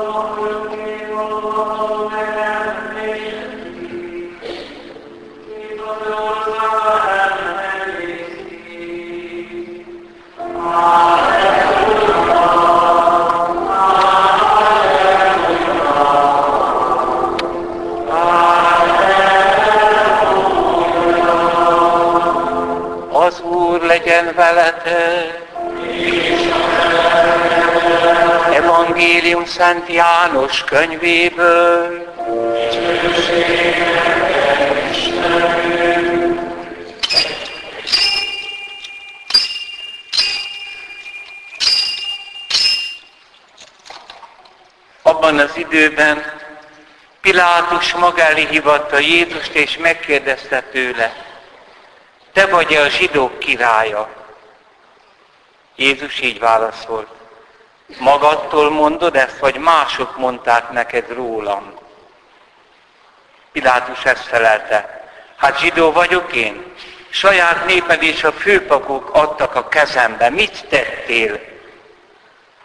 Az Szent János könyvéből. Abban az időben Pilátus maga elé hívatta Jézust, és megkérdezte tőle, te vagy-e a zsidók királya? Jézus így válaszolt, magadtól mondod ezt, vagy mások mondták neked rólam? Pilátus ezt felelte, hát zsidó vagyok én, saját néped és a főpapok adtak a kezembe, mit tettél?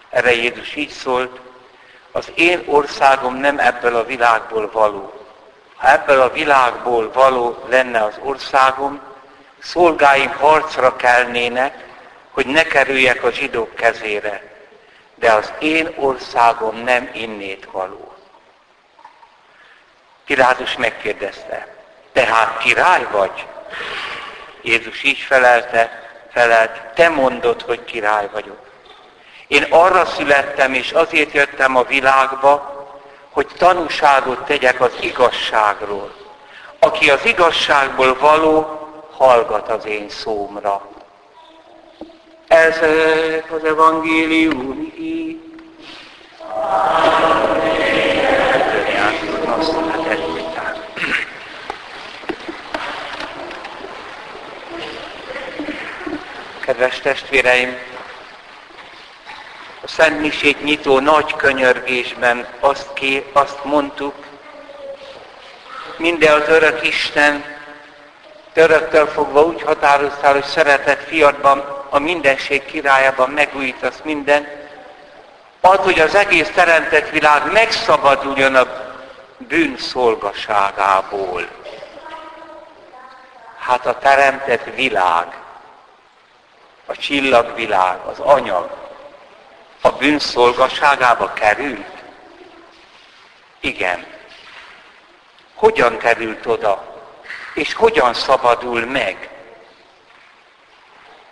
Erre Jézus így szólt, az én országom nem ebből a világból való. Ha ebből a világból való lenne az országom, szolgáim harcra kelnének, hogy ne kerüljek a zsidók kezére. De az én országom nem innét való. Pilátus megkérdezte, tehát király vagy? Jézus így felelte, felelt, te mondod, hogy király vagyok. Én arra születtem, és azért jöttem a világba, hogy tanúságot tegyek az igazságról. Aki az igazságból való, hallgat az én szómra. Ez az evangélium. Kedves testvéreim, a Szent Misét nyitó nagy könyörgésben azt, ké, azt mondtuk, minden az örök Isten öröktől fogva úgy határoztál, hogy szeretett fiadban, a mindenség királyában megújítasz minden, az, hogy az egész teremtett világ megszabaduljon a bűn szolgaságából. Hát a teremtett világ, a csillagvilág, az anyag, a bűn szolgaságába került? Igen. Hogyan került oda? és hogyan szabadul meg.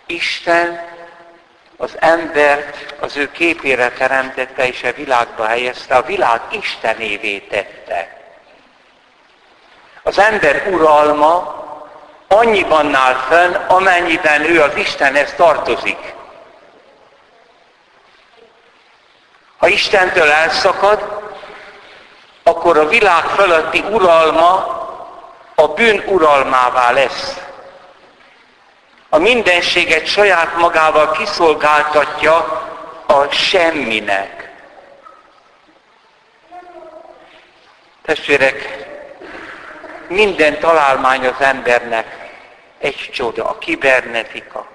Isten az embert az ő képére teremtette és a világba helyezte, a világ Istenévé tette. Az ember uralma annyiban áll fönn, amennyiben ő az Istenhez tartozik. Ha Istentől elszakad, akkor a világ fölötti uralma a bűn uralmává lesz. A mindenséget saját magával kiszolgáltatja a semminek. Testvérek, minden találmány az embernek egy csoda, a kibernetika,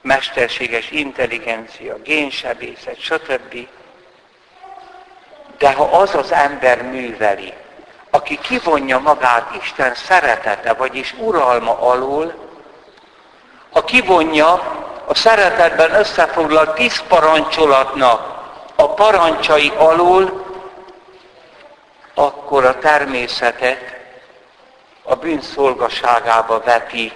mesterséges intelligencia, génsebészet, stb. De ha az az ember műveli, aki kivonja magát Isten szeretete, vagyis uralma alól, ha kivonja a szeretetben összefoglalt tíz parancsolatnak a parancsai alól, akkor a természetet a bűnszolgaságába veti,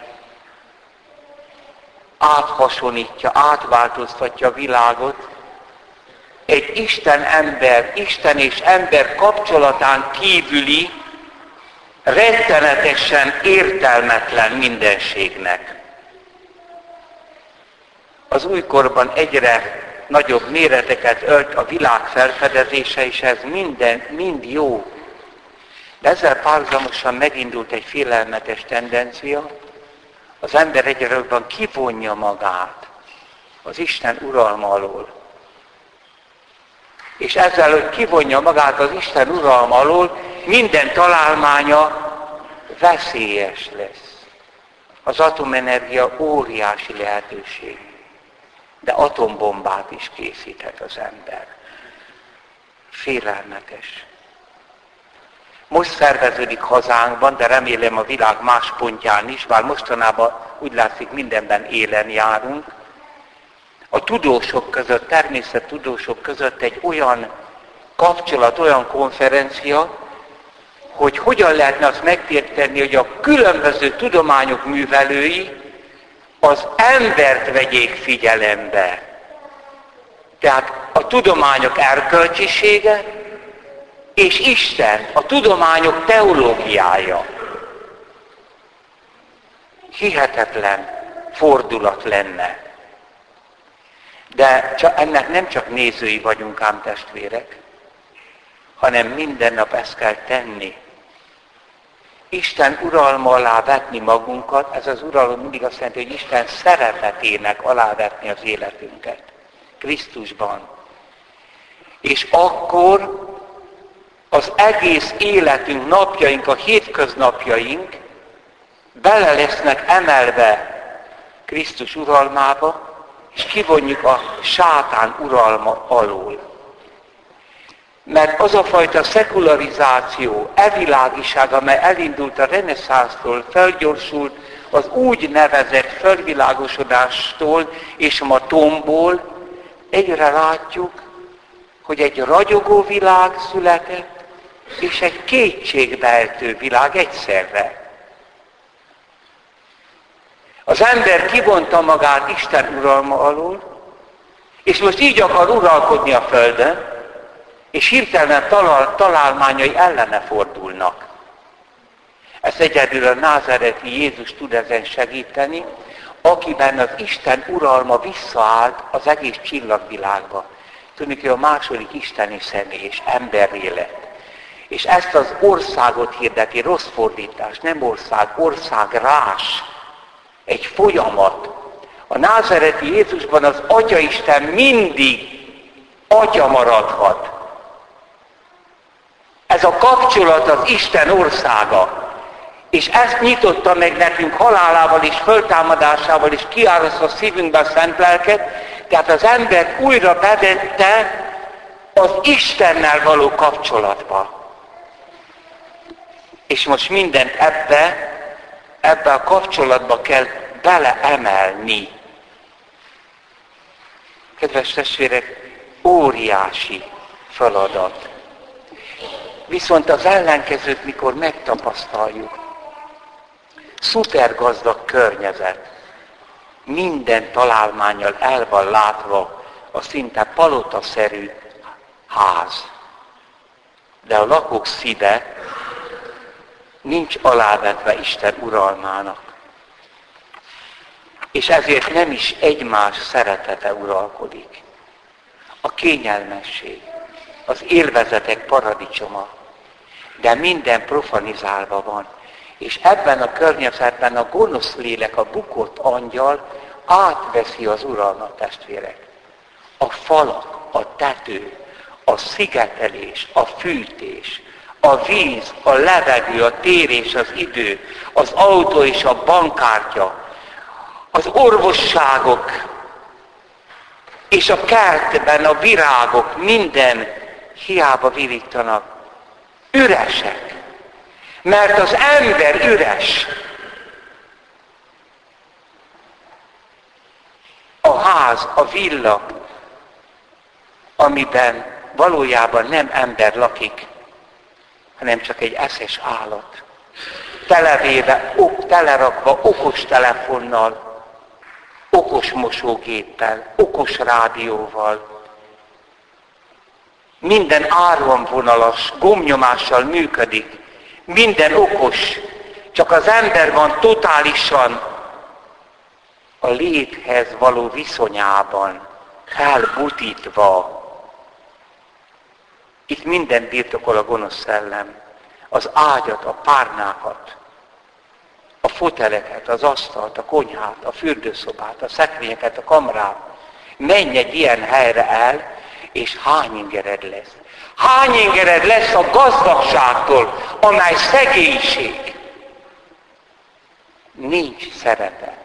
áthasonítja, átváltoztatja a világot, egy Isten ember, Isten és ember kapcsolatán kívüli, rettenetesen értelmetlen mindenségnek. Az újkorban egyre nagyobb méreteket ölt a világ felfedezése, és ez minden, mind jó. De ezzel párhuzamosan megindult egy félelmetes tendencia, az ember egyre jobban kivonja magát az Isten uralma alól és ezzel, hogy kivonja magát az Isten uralma alól, minden találmánya veszélyes lesz. Az atomenergia óriási lehetőség, de atombombát is készíthet az ember. Félelmetes. Most szerveződik hazánkban, de remélem a világ más pontján is, bár mostanában úgy látszik mindenben élen járunk, a tudósok között, természettudósok között egy olyan kapcsolat, olyan konferencia, hogy hogyan lehetne azt megtérteni, hogy a különböző tudományok művelői az embert vegyék figyelembe. Tehát a tudományok erkölcsisége és Isten, a tudományok teológiája. Hihetetlen fordulat lenne. De csak, ennek nem csak nézői vagyunk ám testvérek, hanem minden nap ezt kell tenni. Isten uralma alá vetni magunkat, ez az uralom mindig azt jelenti, hogy Isten szeretetének alávetni az életünket. Krisztusban. És akkor az egész életünk, napjaink, a hétköznapjaink bele lesznek emelve Krisztus uralmába, és kivonjuk a sátán uralma alól. Mert az a fajta szekularizáció, evilágiság, amely elindult a reneszánsztól, felgyorsult az úgy nevezett felvilágosodástól és a tomból, egyre látjuk, hogy egy ragyogó világ született, és egy kétségbeeltő világ egyszerre. Az ember kivonta magát Isten uralma alól, és most így akar uralkodni a Földön, és hirtelen talál, találmányai ellene fordulnak. Ezt egyedül a názereti Jézus tud ezen segíteni, akiben az Isten uralma visszaállt az egész csillagvilágba. Tudni, hogy a második isteni személy és emberé lett. És ezt az országot hirdeti, rossz fordítás, nem ország, országrás, egy folyamat. A názereti Jézusban az Atyaisten mindig atya maradhat. Ez a kapcsolat az Isten országa. És ezt nyitotta meg nekünk halálával és föltámadásával és kiárasztva szívünkbe a szent lelket, tehát az ember újra bevette az Istennel való kapcsolatba. És most mindent ebbe, ebbe a kapcsolatba kell beleemelni. Kedves testvérek, óriási feladat. Viszont az ellenkezőt, mikor megtapasztaljuk, szupergazdag környezet, minden találmányal el van látva a szinte palotaszerű ház. De a lakók szíve nincs alávetve Isten uralmának. És ezért nem is egymás szeretete uralkodik. A kényelmesség, az élvezetek paradicsoma, de minden profanizálva van. És ebben a környezetben a gonosz lélek, a bukott angyal átveszi az uralmat, testvérek. A falak, a tető, a szigetelés, a fűtés, a víz, a levegő, a tér és az idő, az autó és a bankkártya, az orvosságok, és a kertben a virágok minden hiába virítanak. Üresek. Mert az ember üres. A ház, a villa, amiben valójában nem ember lakik, hanem csak egy eszes állat. Televéve, ok, telerakva okos telefonnal, okos mosógéppel, okos rádióval. Minden áronvonalas, gomnyomással működik. Minden okos. Csak az ember van totálisan a léthez való viszonyában, felbutítva. Itt minden birtokol a gonosz szellem. Az ágyat, a párnákat, a foteleket, az asztalt, a konyhát, a fürdőszobát, a szekrényeket, a kamrát. Menj egy ilyen helyre el, és hány ingered lesz. Hány ingered lesz a gazdagságtól, amely szegénység. Nincs szeretet.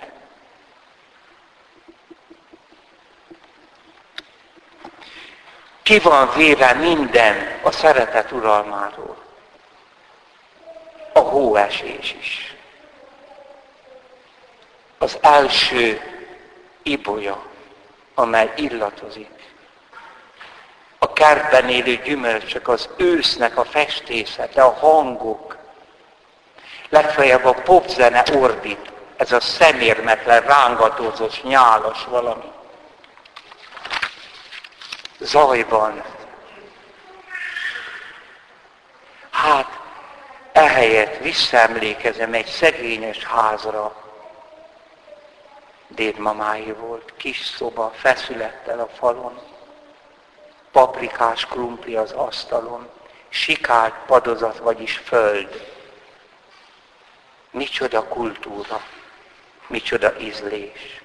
Ki van véve minden a szeretet uralmáról. A hóesés is. Az első ibolya, amely illatozik. A kertben élő gyümölcsök, az ősznek a festészete, a hangok. Legfeljebb a popzene ordít, ez a szemérmetlen, rángatózós, nyálas valami zajban. Hát, ehelyett visszaemlékezem egy szegényes házra, dédmamái volt, kis szoba, feszülettel a falon, paprikás krumpli az asztalon, sikált padozat, vagyis föld. Micsoda kultúra, micsoda ízlés,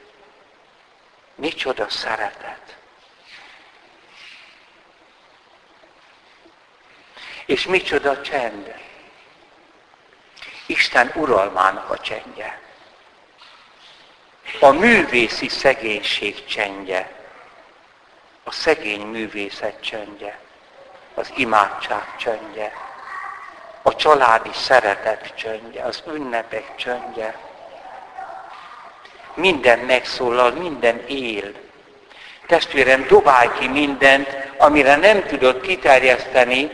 micsoda szeretet. És micsoda csend. Isten uralmának a csendje. A művészi szegénység csendje. A szegény művészet csendje. Az imádság csendje. A családi szeretet csendje. Az ünnepek csendje. Minden megszólal, minden él. Testvérem, dobálj ki mindent, amire nem tudod kiterjeszteni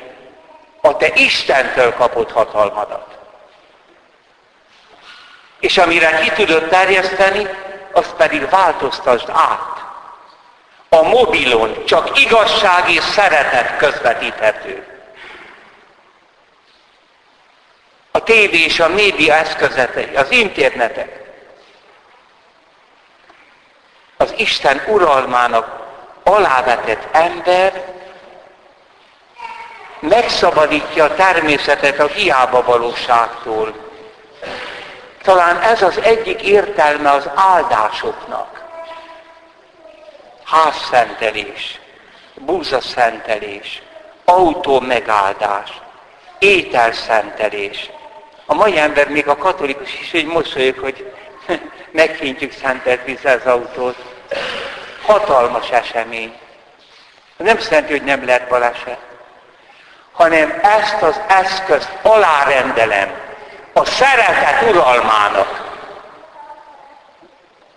a te Istentől kapott hatalmadat. És amire ki tudod terjeszteni, azt pedig változtasd át. A mobilon csak igazság és szeretet közvetíthető. A tévé és a média eszközetei, az internetek. Az Isten uralmának alávetett ember megszabadítja a természetet a hiába valóságtól. Talán ez az egyik értelme az áldásoknak. Házszentelés, búzaszentelés, autó megáldás, ételszentelés. A mai ember, még a katolikus is, hogy mosolyog, hogy megkintjük szentelt vissza az autót. Hatalmas esemény. Nem jelenti, hogy nem lehet baleset hanem ezt az eszközt alárendelem a szeretet uralmának.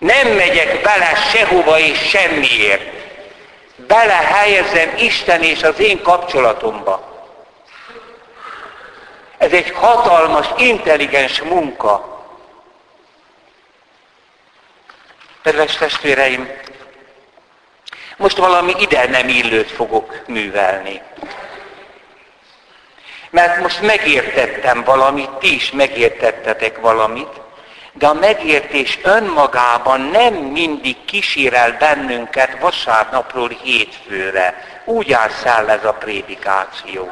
Nem megyek bele sehova és semmiért. Belehelyezem Isten és az én kapcsolatomba. Ez egy hatalmas, intelligens munka. Kedves testvéreim, most valami ide nem illőt fogok művelni. Mert most megértettem valamit, ti is megértettetek valamit, de a megértés önmagában nem mindig kísérel bennünket vasárnapról hétfőre. Úgy áll ez a prédikáció.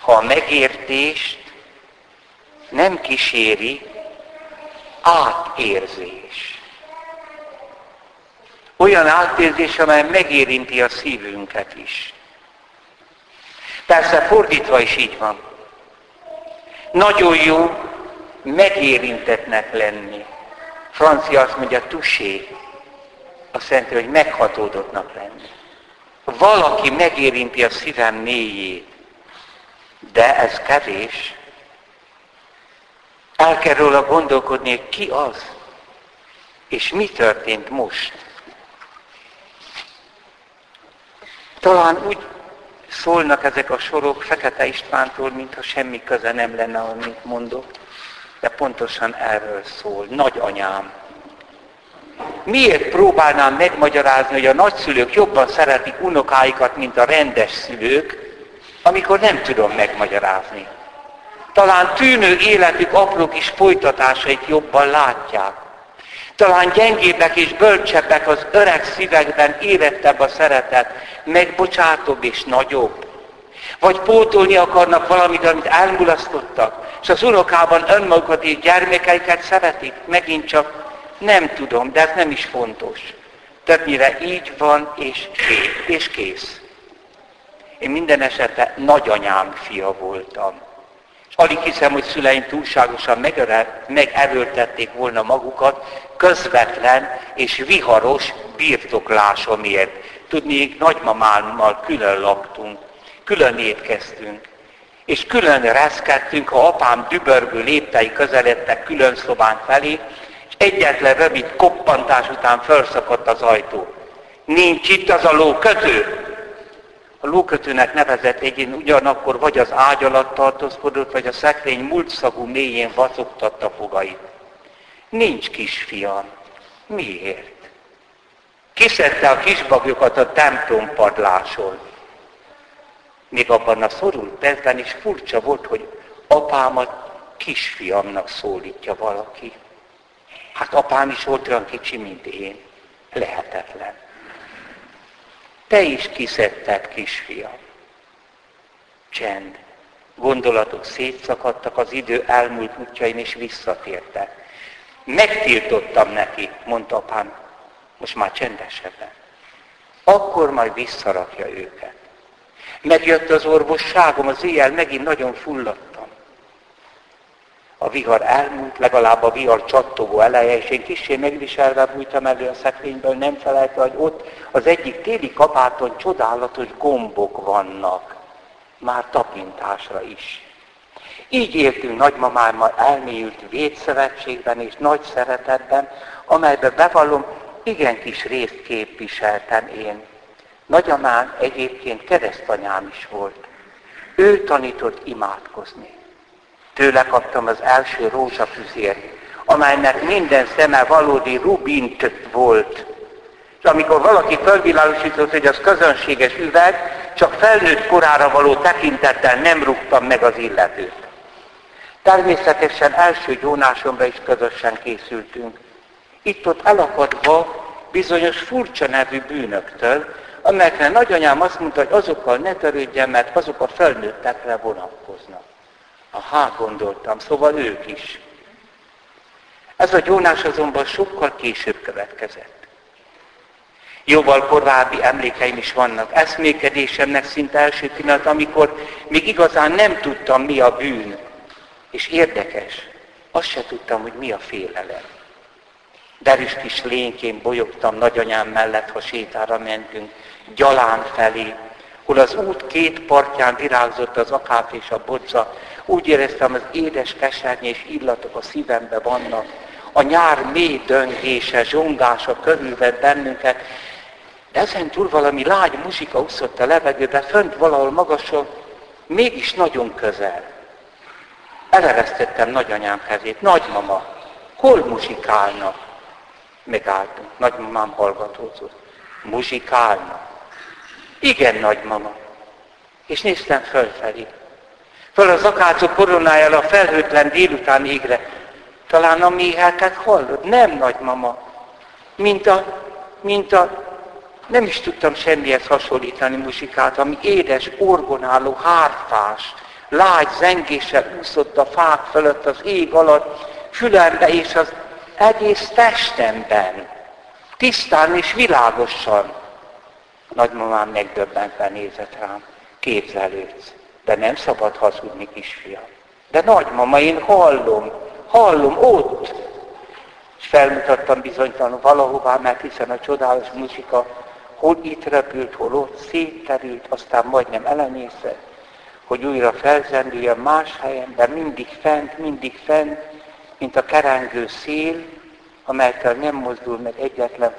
Ha a megértést nem kíséri átérzés. Olyan átérzés, amely megérinti a szívünket is. Persze fordítva is így van. Nagyon jó megérintetnek lenni. Francia azt mondja, tusé. Azt jelenti, hogy meghatódottnak lenni. Valaki megérinti a szívem mélyét, de ez kevés. El kell róla gondolkodni, hogy ki az, és mi történt most. Talán úgy szólnak ezek a sorok Fekete Istvántól, mintha semmi köze nem lenne, amit mondok. De pontosan erről szól. Nagyanyám. Miért próbálnám megmagyarázni, hogy a nagyszülők jobban szeretik unokáikat, mint a rendes szülők, amikor nem tudom megmagyarázni? Talán tűnő életük apró kis folytatásait jobban látják. Talán gyengébbek és bölcsebbek az öreg szívekben érettebb a szeretet, megbocsátóbb és nagyobb. Vagy pótolni akarnak valamit, amit elmulasztottak, és az unokában önmagukat és gyermekeiket szeretik. Megint csak nem tudom, de ez nem is fontos. Többnyire így van, és kész. És kész. Én minden esetre nagyanyám fia voltam. Alig hiszem, hogy szüleim túlságosan megerőltették volna magukat közvetlen és viharos birtoklásomért. Tudni, nagymamámmal külön laktunk, külön étkeztünk, és külön reszkedtünk, ha apám dübörgő léptei közeledtek külön szobánk felé, és egyetlen rövid koppantás után felszakadt az ajtó. Nincs itt az a lókötő! A lókötőnek nevezett egyén ugyanakkor vagy az ágy alatt tartózkodott, vagy a szekrény múltszagú mélyén vacogtatta fogait. Nincs kisfiam. Miért? Kiszedte a kisbagyokat a templom padlásról. Még abban a szorult percben is furcsa volt, hogy apámat kisfiamnak szólítja valaki. Hát apám is volt olyan kicsi, mint én. Lehetetlen. Te is kiszedted, kisfiam. Csend. Gondolatok szétszakadtak, az idő elmúlt útjain, és visszatértek. Megtiltottam neki, mondta apám, most már csendesebben. Akkor majd visszarakja őket. Megjött az orvosságom, az éjjel megint nagyon fulladtam. A vihar elmúlt, legalább a vihar csattogó eleje, és én kicsi megviselve bújtam elő a szekrényből, nem felejtve, hogy ott az egyik téli kabáton csodálatos gombok vannak, már tapintásra is. Így éltünk nagymamámmal elmélyült védszövetségben és nagy szeretetben, amelyben bevallom, igen kis részt képviseltem én. Nagyamám egyébként keresztanyám is volt. Ő tanított imádkozni. Tőle kaptam az első rózsafüzért, amelynek minden szeme valódi rubint volt. És amikor valaki felvilágosított, hogy az közönséges üveg, csak felnőtt korára való tekintettel nem rúgtam meg az illetőt. Természetesen első gyónásomra is közösen készültünk. Itt-ott elakadva bizonyos furcsa nevű bűnöktől, amelyekre nagyanyám azt mondta, hogy azokkal ne törődjen, mert azok a felnőttekre vonatkoznak. Aha, gondoltam, szóval ők is. Ez a gyónás azonban sokkal később következett. Jóval korábbi emlékeim is vannak. Eszmékedésemnek szinte első pillanat, amikor még igazán nem tudtam, mi a bűn. És érdekes, azt se tudtam, hogy mi a félelem. Derűs kis lényként bolyogtam nagyanyám mellett, ha sétára mentünk, gyalán felé, hol az út két partján virágzott az akáp és a bodza. Úgy éreztem, az édes kesernyés illatok a szívembe vannak. A nyár mély döngése, zsongása körülvett bennünket, de ezen túl valami lágy muzsika úszott a levegőbe, fönt valahol magasan, mégis nagyon közel. Eleresztettem nagyanyám kezét. Nagymama, hol muzsikálnak? Megálltunk. Nagymamám hallgatózott. Muzsikálnak. Igen, nagymama. És néztem fölfelé. Föl az akácok koronájára a felhőtlen délután égre. Talán a méheket hallod? Nem, nagymama. Mint a, mint a, nem is tudtam semmihez hasonlítani muzsikát, ami édes, orgonáló, hárfás, lágy zengéssel úszott a fák fölött az ég alatt, fülembe és az egész testemben, tisztán és világosan. Nagymamám megdöbbentve nézett rám, képzelődsz, de nem szabad hazudni, kisfiam. De nagymama, én hallom, hallom ott. És felmutattam bizonytalanul valahová, mert hiszen a csodálatos muzsika hol itt repült, hol ott szétterült, aztán majdnem elenyészett hogy újra felzendüljön más helyen, de mindig fent, mindig fent, mint a kerengő szél, amelytől nem mozdul meg egyetlen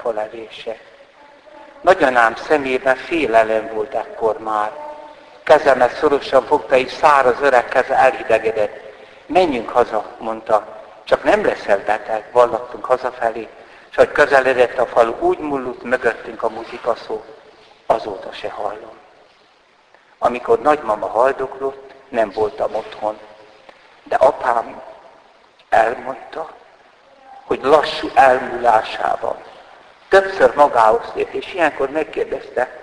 falevése. Nagyanám szemében félelem volt ekkor már. Kezemet szorosan fogta, és száraz öreg keze elhidegedett. Menjünk haza, mondta, csak nem leszel beteg, vallattunk hazafelé, és hogy közeledett a falu, úgy mullott mögöttünk a muzsikaszó, azóta se hallom. Amikor nagymama haldoklott, nem voltam otthon. De apám elmondta, hogy lassú elmúlásában többször magához tért, és ilyenkor megkérdezte,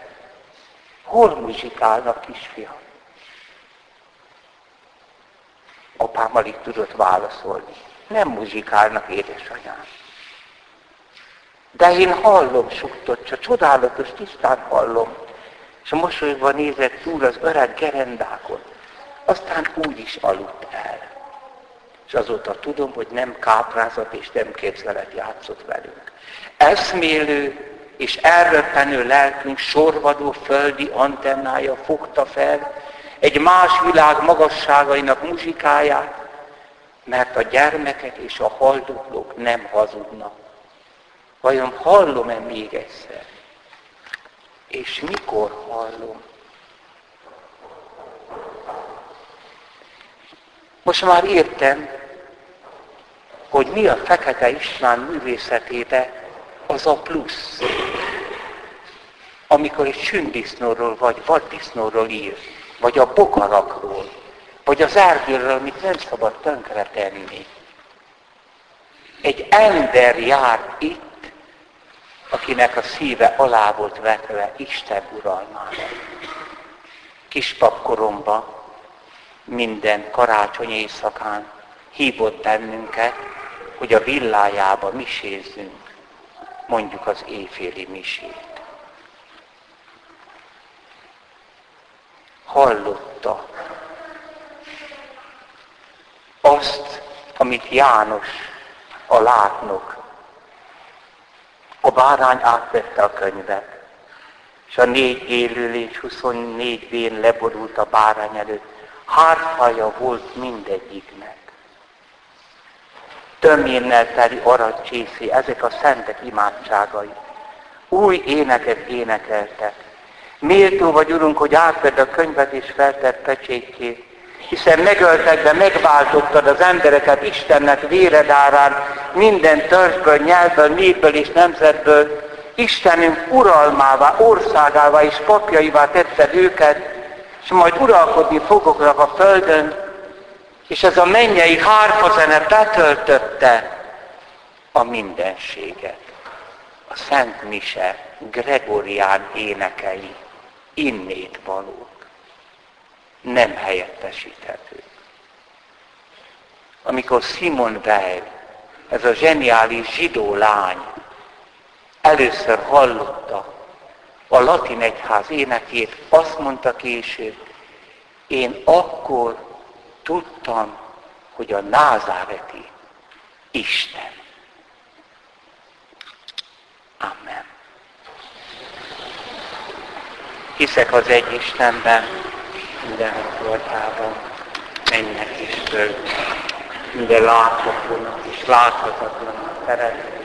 hol muzsikálnak kisfiam? Apám alig tudott válaszolni. Nem muzsikálnak, édesanyám. De én hallom, suktott, csak csodálatos, tisztán hallom és mosolyogva nézett túl az öreg gerendákon. Aztán úgy is aludt el. És azóta tudom, hogy nem káprázat és nem képzelet játszott velünk. Eszmélő, és elröppenő lelkünk sorvadó földi antennája fogta fel egy más világ magasságainak muzsikáját, mert a gyermekek és a haldoklók nem hazudnak. Vajon hallom-e még egyszer? És mikor hallom? Most már értem, hogy mi a Fekete István művészetébe az a plusz. Amikor egy sündisznóról vagy vaddisznóról ír, vagy a bogarakról, vagy az erdőről, amit nem szabad tönkre tenni. Egy ember jár itt, akinek a szíve alá volt vetve Isten uralmára. Kispapkoromba minden karácsony éjszakán hívott bennünket, hogy a villájába misézzünk, mondjuk az éjféli misét. Hallotta azt, amit János a látnok. A bárány átvette a könyvet, és a négy élőlény 24 vén leborult a bárány előtt. Hárfaja volt mindegyiknek. Töménnel teli aranycsészi, ezek a szentek imádságai. Új éneket énekeltek. Méltó vagy, Urunk, hogy átvedd a könyvet és feltett pecsétjét, hiszen megöltek, de megváltottad az embereket Istennek véredárán, minden törzsből, nyelvből, népből és nemzetből, Istenünk uralmává, országává és papjaivá tetted őket, és majd uralkodni fogoknak a földön, és ez a mennyei hárfazene betöltötte a mindenséget. A Szent Mise Gregorián énekei innét való nem helyettesíthető. Amikor Simon Weil, ez a zseniális zsidó lány, először hallotta a latin egyház énekét, azt mondta később, én akkor tudtam, hogy a názáreti Isten. Amen. Hiszek az egy Istenben, minden voltában, mennek és föld, minden láthatónak és láthatatlanak szeretni